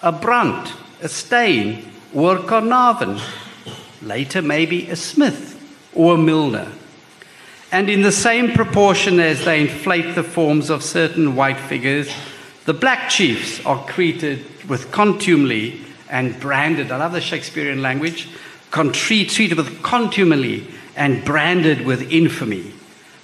a Brandt, a Steyn, or a Carnarvon, later maybe a Smith or a Milner. And in the same proportion as they inflate the forms of certain white figures, the black chiefs are treated with contumely and branded. I love the Shakespearean language. Treated with contumely and branded with infamy.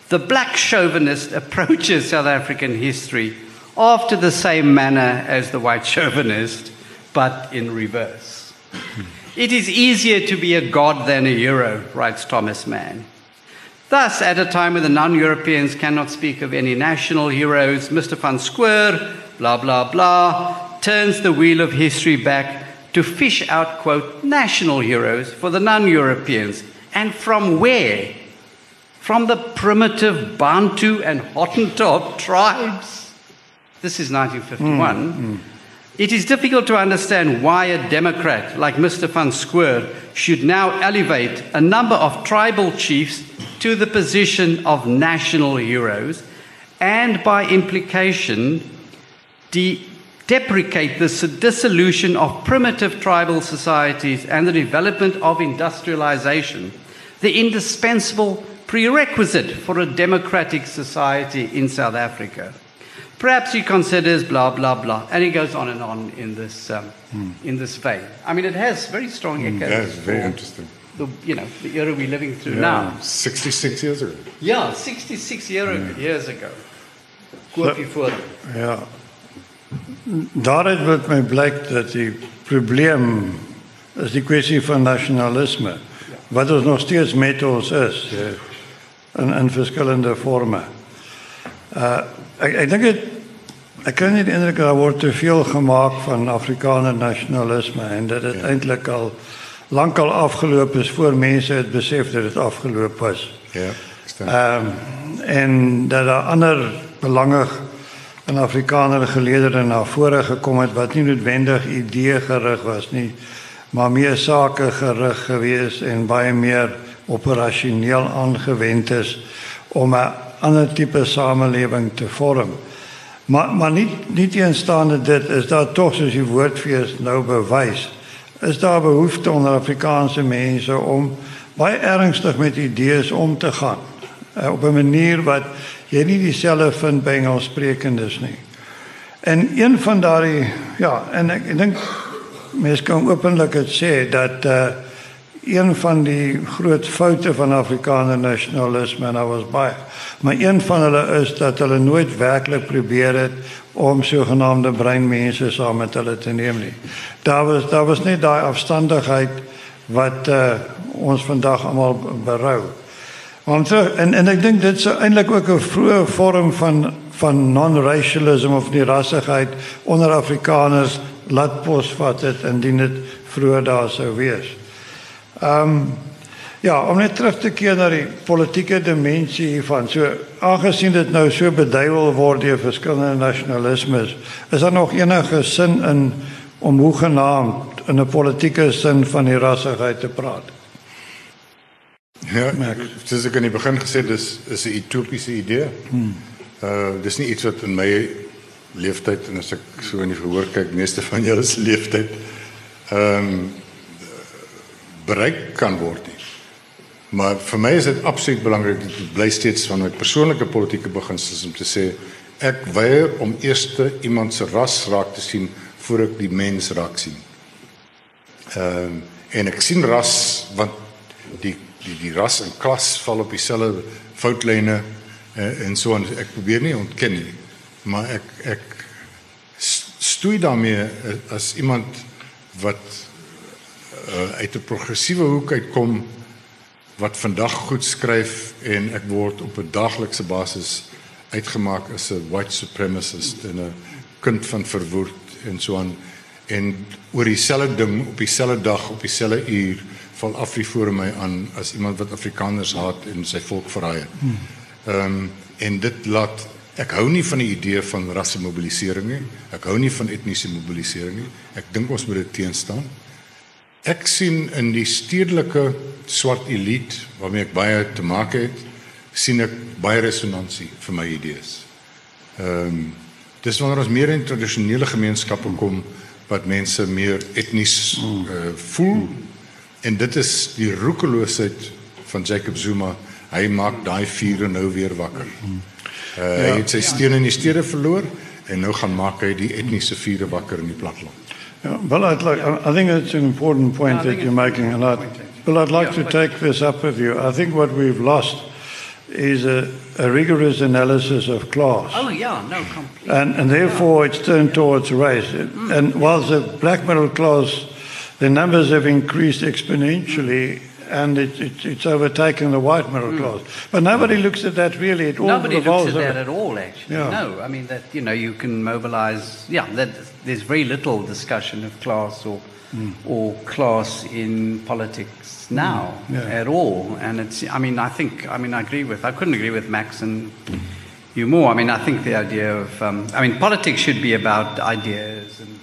The black chauvinist approaches [laughs] South African history after the same manner as the white [laughs] chauvinist, but in reverse. It is easier to be a god than a hero, writes Thomas Mann. Thus, at a time when the non Europeans cannot speak of any national heroes, Mr. van Squer, blah, blah, blah, turns the wheel of history back to fish out, quote, national heroes for the non Europeans. And from where? From the primitive Bantu and Hottentot tribes. This is 1951. Mm, mm. It is difficult to understand why a Democrat like Mr. van Squer should now elevate a number of tribal chiefs to the position of national heroes and, by implication, de- deprecate the dissolution of primitive tribal societies and the development of industrialization, the indispensable prerequisite for a democratic society in South Africa. Perhaps he considers blah blah blah, and he goes on and on in this um, mm. in this vein. I mean, it has very strong mm, echoes. That's very interesting. The you know the era we're living through yeah, now. Sixty six years ago. Yeah, sixty six year yeah. years ago. Koopie voor. Ja. Daaruit word my blyk dat die probleem is die kwessie van nasionalisme wat ons nog steeds met ons is in in verskillende forme. Uh ek ek dink dit ek kan nie eintlik daar word te veel gemaak van Afrikaner nasionalisme en dat dit ja. eintlik al lankal afgeloop is voor mense het besef dat dit afgeloop was. Ja. Ehm um, en dat daar ander belange in Afrikaner geleedere na vore gekom het wat nie noodwendig idee gerig was nie, maar meer sake gerig gewees en baie meer operasioneel aangewend is om 'n ander tipe samelewing te vorm. Maar maar nie nie teenstaande dit is daar tog soos die woordfees nou bewys. Is daar behoefte onder Afrikaanse mense om baie ernstig met idees om te gaan uh, op 'n manier wat jy nie dieselfde vind by Engelssprekendes nie. En een van daardie ja, en ek, ek dink mense kan openlik dit sê dat uh een van die groot foute van Afrikaner nasionalisme en daar was baie maar een van hulle is dat hulle nooit werklik probeer het om sogenaamde breinmense saam met hulle te neem nie. Daar was daar was net daai afstandigheid wat uh, ons vandag almal berou. Want so, en en ek dink dit is eintlik ook 'n vroeë vorm van van non-racialism of nie rassigheid onder Afrikaners laat posvat het indien dit vroeër daar sou wees. Ehm um, ja, om net terug te keer na die politieke dimensie hiervan. So aangesien dit nou so beduiwel word deur verskillende nasionalismes, is daar nog enige sin in om hoegenaamd in 'n politieke sin van die rassigheid te praat? Ja, ek dis ek in die begin gesê dis is 'n utopiese idee. Hmm. Uh dis nie iets wat in my leeftyd en as ek so in die verhoor kyk, meeste van julle se leeftyd ehm um, bereik kan word nie. Maar vir my is dit absoluut belangrik dit bly steeds van my persoonlike politieke beginsels om te sê ek weier om eers iemand se ras raak te sien voor ek die mens raak sien. Ehm uh, en ek sien ras want die die die ras en klas val op dieselfde foutlyne uh, en so en ek probeer nie ontken nie maar ek ek stoei daarmee as iemand wat uh, uit 'n progressiewe hoek uitkom wat vandag goed skryf en ek word op 'n daaglikse basis uitgemaak as 'n white supremacist en 'n kind van verwoerd en so aan en oor dieselfde ding op dieselfde dag op dieselfde uur val Afri voor my aan as iemand wat Afrikaners haat en sy volk verraai. Hmm. Ehm um, en dit laat Ek hou nie van die idee van rassemobilisering nie. Ek hou nie van etniese mobilisering nie. Ek dink ons moet dit teenstaan. Ek sien in die stedelike swart elite waarmee ek baie te maak het, sien ek baie resonansie vir my idees. Ehm um, dis wanneer ons meer in tradisionele gemeenskappe kom wat mense meer etnies uh, voel en dit is die roekeloosheid van Jacob Zuma. Hy maak daai vuur nou weer wakker. Uh, hy het sy steun in die stede verloor en nou gaan maak hy die etniese vure wakker in die platteland. Yeah, well, I'd like, I think it's an important point that you're making, and I'd, well, I'd like to take this up with you. I think what we've lost is a, a rigorous analysis of class. Oh, yeah, no, completely. And, and therefore, it's turned towards race. Mm. And whilst the black middle class, the numbers have increased exponentially, and it, it, it's overtaken the white middle mm. class. But nobody looks at that really. It all nobody looks at that at all, actually. Yeah. No, I mean that you know you can mobilize. Yeah, that, there's very little discussion of class or mm. or class in politics now mm. yeah. at all. And it's. I mean, I think. I mean, I agree with. I couldn't agree with Max and. You more. I mean, I think the idea of, um, I mean, politics should be about ideas and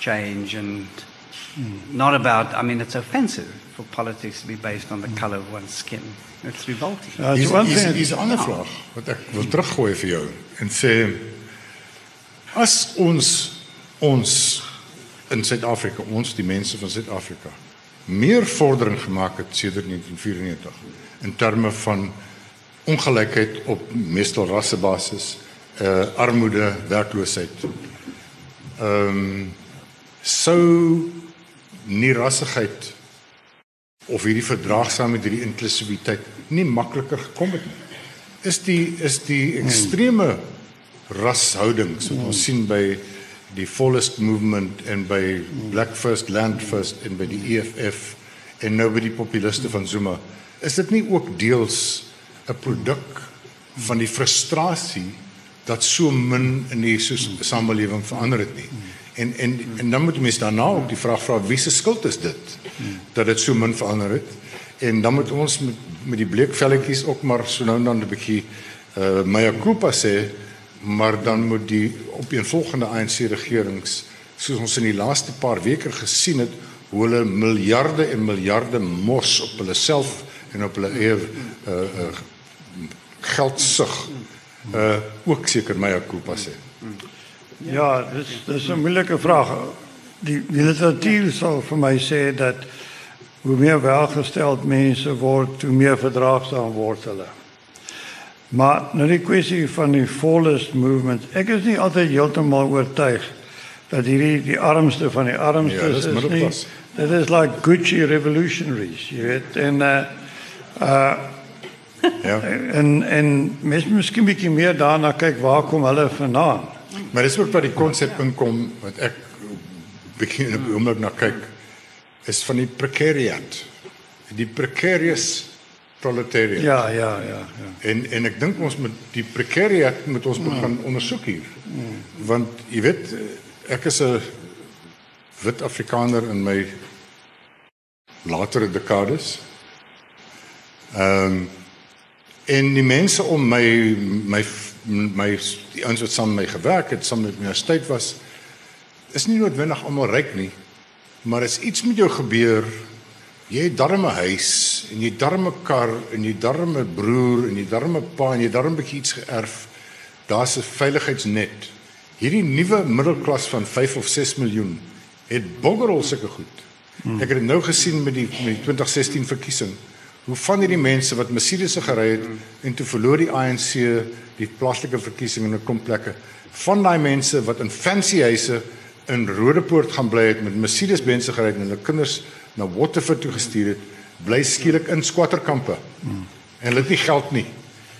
change and mm. not about, I mean, it's offensive for politics to be based on the color of one's skin. It's revolting. Uh, is, is, is 'n ander vraag wat ek wil teruggooi vir jou en sê as ons ons in Suid-Afrika, ons die mense van Suid-Afrika meer vordering gemaak het sedert 1994 in terme van ongelykheid op meestal rassebasis, uh armoede, werkloosheid. Ehm um, sou nie rassigheid of hierdie verdraagsaamheid hierdie inklusiwiteit nie makliker gekom het nie. Is die is die ekstreme rashoudings wat ons sien by die fullest movement en by Black First Land First en by die EFF en nou by die populiste van Zuma is dit nie ook deels 'n produk van die frustrasie dat so min in die samelewing verander het nie. En en en dan moet mense daarna ook die vraag vra wie se skuld is dit dat dit so min verander het? En dan moet ons met met die bleekvelletjies ook maar so nou dan 'n bietjie uh mea culpa sê, maar dan moet die op een volgende ANC regerings soos ons in die laaste paar weke gesien het hoe hulle miljarde en miljarde mors op hulle self en op hulle eie uh uh geldsug uh ook seker mea culpa sê. Ja, dis dis 'n moeilike vraag. Die, die literatuur sal vir my sê dat hoe meer welgesteld mense word, hoe meer verdraagsaam word hulle. Maar nou die kwessie van die fullest movement, ek is nie altyd heeltemal oortuig dat hierdie die armste van die armstes ja, is, is nie. Dit is like Gucci revolutionaries, jy weet, en uh uh ja. En en mens miskien bietjie meer daarna kyk waar kom hulle vandaan. Maar dis ook wat die konsep inkom wat ek begin oomblik na kyk is van die precariat. Die precarious proletariat. Ja, ja, ja, ja. En en ek dink ons moet die precariat moet ons begin ondersoek hier. Want jy weet ek is 'n wit Afrikaner in my latere dekades. Ehm um, en die mense om my my my die ouens wat saam met my gewerk het, saam met my universiteit was, is nie noodwendig almal ryk nie, maar as iets met jou gebeur, jy het darme huis en jy darme kar en jy darme broer en jy darme pa en jy darme bietjie iets geërf, daar's 'n veiligheidsnet. Hierdie nuwe middelklas van 5 of 6 miljoen het boggerol sulke goed. Hmm. Ek het dit nou gesien met die met die 2016 verkiesing hoe van hierdie mense wat Mercedes gery het en toe verloor die ANC die plaaslike verkiesing in 'n klomp plekke. Van daai mense wat in fancy huise in Rodepoort gaan bly het met Mercedes Benz gery het en hulle kinders na Waterford toe gestuur het, bly skielik in squatterkampe. Hmm. En hulle het nie geld nie.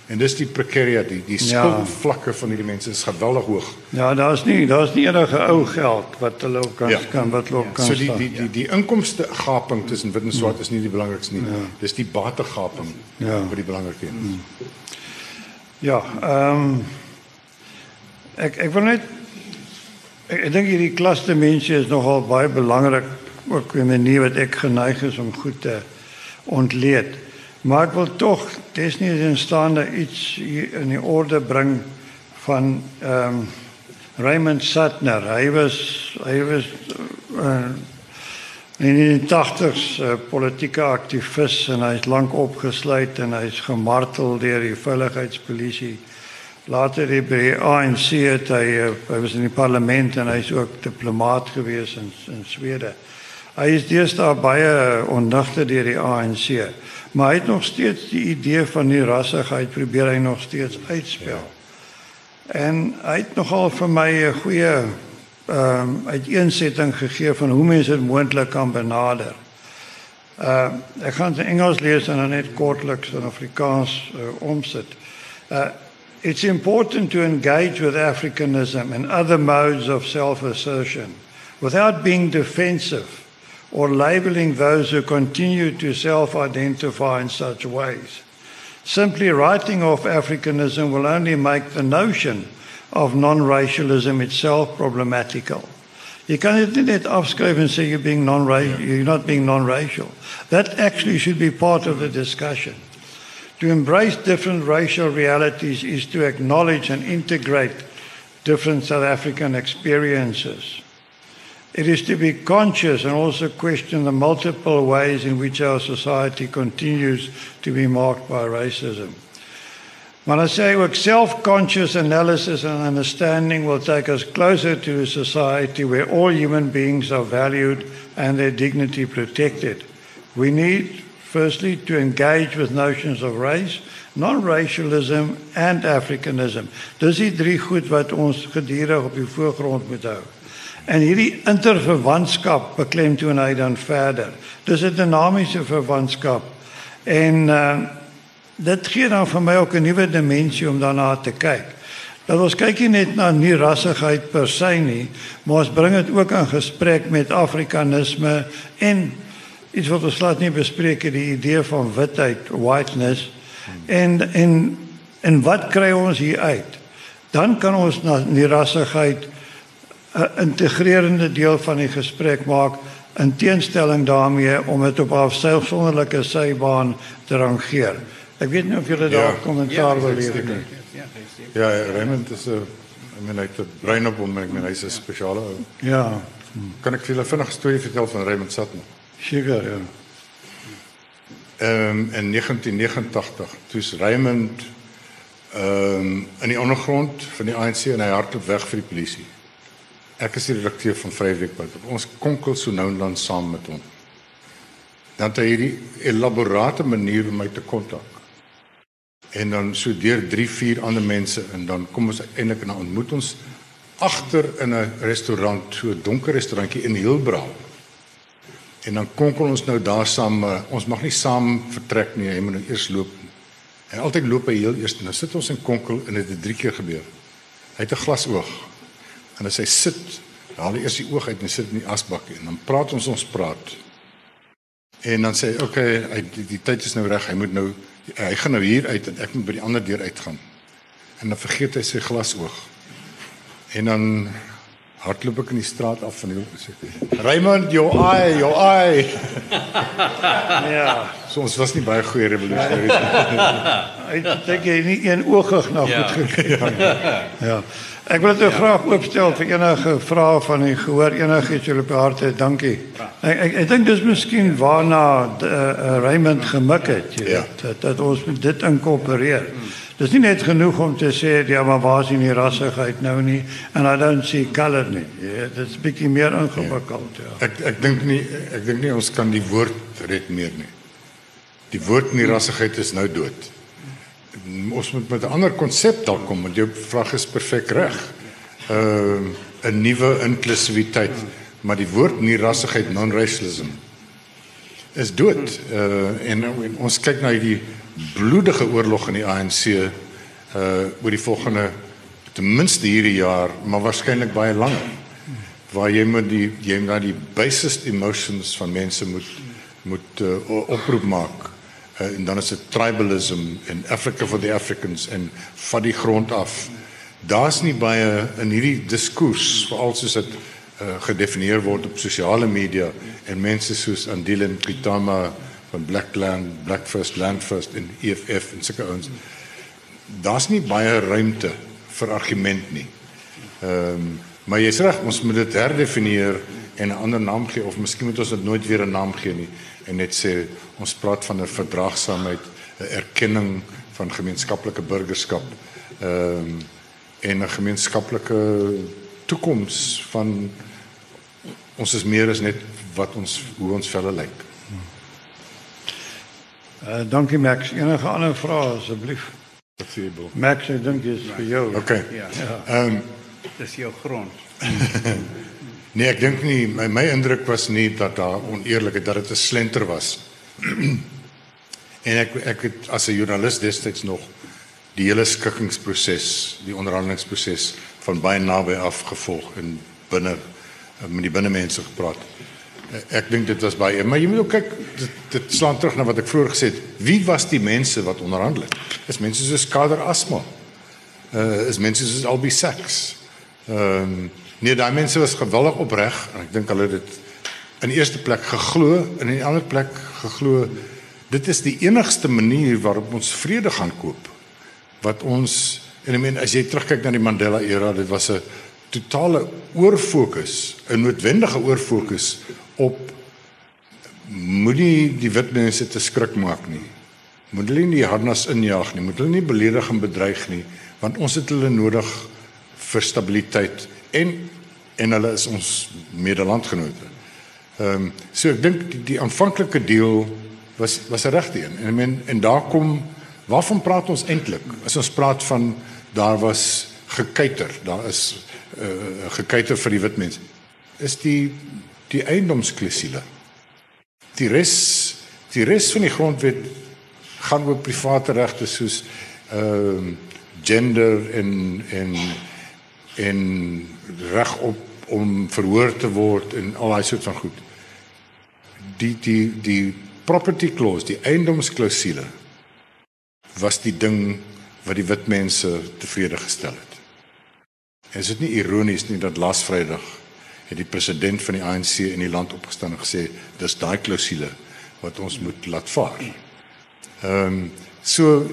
En dis die precariat, die die Ja. skuldvlakke van hierdie mense is geweldig hoog. Ja, daar's nie daar's nie enige ou geld wat hulle kan Ja. kan wat hulle ook kan So die die die die inkomste gaping tussen wit en swart is nie die belangrikste nie. Dis die bategaping Ja. wat die belangrikste is. Ja, ehm ek ek wil net ek, ek dink hierdie klasdimensie is nogal baie belangrik ook in 'n manier wat ek geneig is om goed te ontleed. Maar ek wil tog desniet in staande iets in die orde bring van ehm Raymond Suttner. Hy was hy was uh, in die 80s uh, politieke aktivis en hy's lank opgesluit en hy's gemartel deur die veiligheidspolisie. Later die by ANC het hy uh, hy was in die parlement en hy's ook diplomaat gewees in in Swede. Hy is deesdae baie onnigte deur die ANC, maar hy het nog steeds die idee van die rassigheid probeer hy nog steeds uitspel. En hy het nogal vir my 'n goeie ehm um, uiteensetting gegee van hoe mense dit moontlik kan benader. Uh ek gaan dit in Engels lees en dan net kortliks in Afrikaans uh, omsit. Uh it's important to engage with Africanism and other modes of self-assertion without being defensive or labeling those who continue to self-identify in such ways. Simply writing off Africanism will only make the notion of non-racialism itself problematical. You can't net afskryf and say you're being non-racial, you're not being non-racial. That actually should be part of the discussion. To embrace different racial realities is to acknowledge and integrate different South African experiences. It is to be conscious and also question the multiple ways in which our society continues to be marked by racism. When I say work, self-conscious analysis and understanding will take us closer to a society where all human beings are valued and their dignity protected. We need, firstly, to engage with notions of race, non-racialism and Africanism. Dis drie goed wat ons gedurig op die voorgrond moet. En hierdie interverwantskap beklemtoon hy dan verder. Dis 'n dinamiese verwantskap. En uh dit gee dan vir my ook 'n nuwe dimensie om daarna te kyk. Dat ons kyk nie net na nie rassigheid per se nie, maar ons bring dit ook in gesprek met Afrikanisme en iets wat ons laat nie bespreek het, die idee van witheid, whiteness en en en wat kry ons hier uit? Dan kan ons na die rassigheid 'n integrerende deel van die gesprek maak in teenstelling daarmee om dit op 'n afsonderlike sybaan te rangeer. Ek weet nie of julle daar Ja. Ja, kommentaar wil lewer zeker. nie. Ja, Raymond is 'n ek meen hy het 'n brein op hom, ek meen hy's 'n spesiale ou. Ja, Kan ek vir julle vinnig 'n storie vertel van Raymond Sutton? seker ja. Ehm um, in 1989 toe's Raymond ehm um, in die ondergrond van die ANC en hy hardloop weg vir die polisie. Ek is die redakteur van Vryweekblad. Ons konkel so nou en dan saam met hom. Dan het hy hierdie elaborate manier om my te kontak. En dan so deur 3, 4 ander mense en dan kom ons eintlik dan ontmoet ons agter in 'n restaurant, so 'n donker restaurantjie in Hillbrow. En dan konkel ons nou daar saam, uh, ons mag nie saam vertrek nie, hy moet nou eers loop. En altyd loop hy heel eers. Nou sit ons in konkel en dit het drie keer gebeur. Hy het 'n glas oog. En as hy sit, haal hy eers die oog uit en sit in die asbak en dan praat ons ons praat. En dan sê hy, "Oké, okay, hy die, die tyd is nou reg. Hy moet nou hy gaan nou hier uit en ek moet by die ander deur uitgaan." En dan vergeet hy sy glas oog. En dan hardloop ek in die straat af van die hoek en sê, "Raymond, your eye, your eye." [laughs] Ja, So ons was nie baie goeie revolusionêre nie. hy [laughs] ek het nie een oogig na Ja. goed gekyk. [laughs] Ja. Ek wil dit ja. graag oopstel vir enige vrae van u gehoor enigiets julle op hart het. Dankie. Ek ek, ek dink dis miskien waarna uh, Raymond gemik het, jy Ja. weet, dat, dat ons dit inkorporeer. Dis nie net genoeg om te sê ja, maar waar is die rassigheid nou nie en I don't see color nie. Jy weet, dit is bietjie meer ingewikkeld, ja. Ek ek dink nie ek dink nie ons kan die woord red meer nie. Die woord nierassigheid is nou dood. Ons moet met 'n ander konsep dalk kom, want jou vraag is perfek reg. Ehm uh, 'n nuwe inklusiwiteit, maar die woord nierassigheid non-racialism is dood. Uh en, en ons kyk na hierdie bloedige oorlog in die ANC uh oor die volgende ten minste hierdie jaar, maar waarskynlik baie langer. Waar jy moet die jy moet die basest emotions van mense moet moet uh, oproep maak. Uh, en dan is dit tribalism in Africa for the Africans en van die grond af. Daar's nie baie in hierdie diskurs veral soos dit uh, gedefinieer word op sosiale media en mense soos Andile Kitama van Blackland, Black First Land First en EFF en sulke ouens. Daar's nie baie ruimte vir argument nie. Ehm um, maar jy's reg, ons moet dit herdefinieer en 'n ander naam gee of miskien moet ons dit nooit weer 'n naam gee nie en net sê ons praat van 'n verdraagsaamheid, 'n erkenning van gemeenskaplike burgerskap. Ehm um, en 'n gemeenskaplike toekoms van ons is meer as net wat ons hoe ons velle lyk. Uh, dankie Max. Enige ander vrae asseblief? Wat sê jy, Bill? Max, ek dink dit is vir jou. Okay. Ja, Ehm um, dis jou grond. [laughs] nee, ek dink nie my, my indruk was nie dat daar oneerlikheid dat dit 'n slenter was. [clears throat] en ek ek het as 'n joernalis destyds nog die hele skikkingsproses, die onderhandelingsproses van baie naby af gevolg en binne met die binnemense gepraat. Ek dink dit was baie, maar jy moet ook kyk dit, dit slaan terug na wat ek vroeër gesê het. Wie was die mense wat onderhandel het? Is mense soos Kader Asma. Uh is mense soos Albie Sachs. Ehm um, nee, daai mense was gewillig opreg en ek dink hulle het dit in die eerste plek geglo en in die ander plek geglo dit is die enigste manier waarop ons vrede gaan koop. Wat ons en ek meen as jy terugkyk na die Mandela era, dit was 'n totale oorfokus, 'n noodwendige oorfokus op moenie die wit mense te skrik maak nie. Moet hulle nie harnas injaag nie, moet hulle nie beledig en bedreig nie, want ons het hulle nodig vir stabiliteit en en hulle is ons medelandgenote. Ehm um, so ek dink die, die aanvanklike deel was was 'n regte een. En ek meen en daar kom waarvan praat ons eintlik? As ons praat van daar was gekuiter, daar is uh, gekuiter vir die wit mense. Is die die eiendomsklausule. Die res die res van die grondwet gaan oor private regte soos ehm uh, gender en en en reg op om verhoor te word en al daai soort van goed. Die die die property clause, die eiendomsklausule was die ding wat die wit mense tevrede gestel het. Is dit nie ironies nie dat laas Vrydag het die president van die ANC in die land opgestaan en gesê dis daai klousule wat ons moet laat vaar. Ehm um, so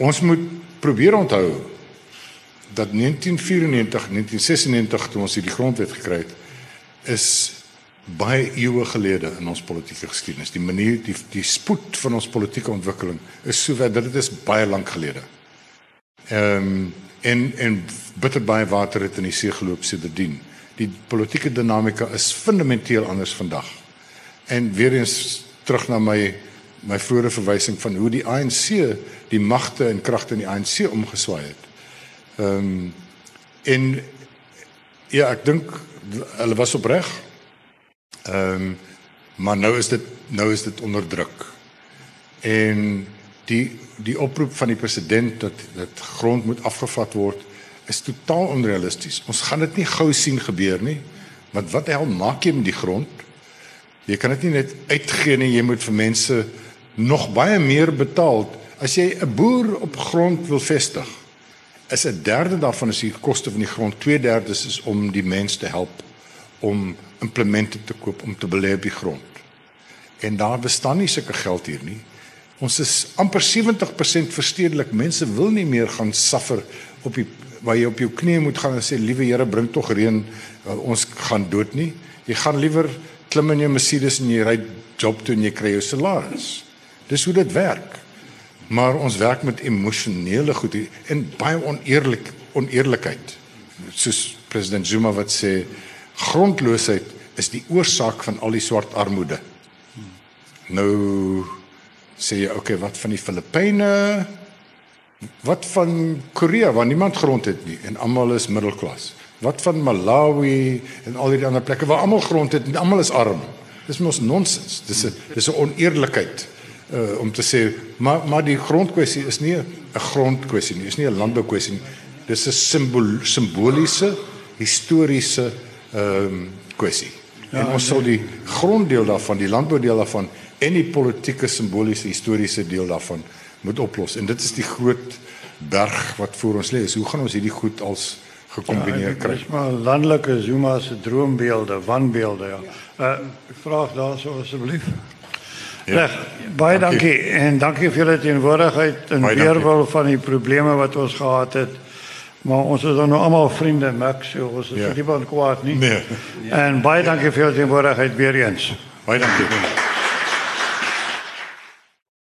ons moet probeer onthou dat 1994, 1996 toe ons hierdie grondwet gekry het, is baie eeue gelede in ons politieke geskiedenis. Die manier die die spoed van ons politieke ontwikkeling is so ver dat dit is baie lank gelede. Ehm um, en en bitter baie water het in die see geloop sedertdien. Die politieke dinamika is fundamenteel anders vandag. En weer eens terug na my my vroeëre verwysing van hoe die ANC die magte en kragte in die ANC omgeswaai het. Ehm um, en ja, ek dink hulle was opreg. Ehm um, maar nou is dit nou is dit onder druk. En die die oproep van die president dat dat grond moet afgevat word is totaal onrealisties. Ons gaan dit nie gou sien gebeur nie. Want wat hel maak jy met die grond? Jy kan dit nie net uitgee nie, jy moet vir mense nog baie meer betaal. As jy 'n boer op grond wil vestig, is 'n derde daarvan is die koste van die grond, 2/3 is om die mense te help om implemente te koop om te belê op die grond. En daar bestaan nie sulke geld hier nie. Ons is amper 70% verstedelik. Mense wil nie meer gaan suffer op die waar jy op jou knieë moet gaan en sê liewe Here bring tog reën ons gaan dood nie. Jy gaan liewer klim in jou Mercedes en jy ry job toe en jy kry jou salaris. Dis hoe dit werk. Maar ons werk met emosionele goed en baie oneerlik oneerlikheid. Soos president Zuma wat sê grondloosheid is die oorsaak van al die swart armoede. Nou sê jy, okay, wat van die Filippyne? Wat van Korea waar niemand grond het nie en almal is middelklas? Wat van Malawi en al hierdie ander plekke waar almal grond het en almal is arm? Dis mos nonsens. Dis 'n dis 'n oneerlikheid uh om te sê maar maar die grondkwessie is nie 'n grondkwessie nie, is nie 'n landboukwessie nie. Dis 'n simbool simboliese historiese ehm um, kwessie. Ja, en ons sal die gronddeel daarvan, die landboudeel daarvan en die politieke simboliese historiese deel daarvan moet oplos. En dit is die groot berg wat voor ons lê. Hoe gaan ons hierdie goed als gekombineer ja, kry? Dis maar landelike Zuma se droombeelde, wanbeelde ja. Uh vraag daarso asseblief. Ja. Reg, baie dankie. dankie en dankie vir julle teenwoordigheid en weerwil van die probleme wat ons gehad het. Maar ons is dan nou almal vriende, Max, so ons is ja. nie van kwaad nie. Nee. En baie dankie vir julle teenwoordigheid weer eens. Baie dankie.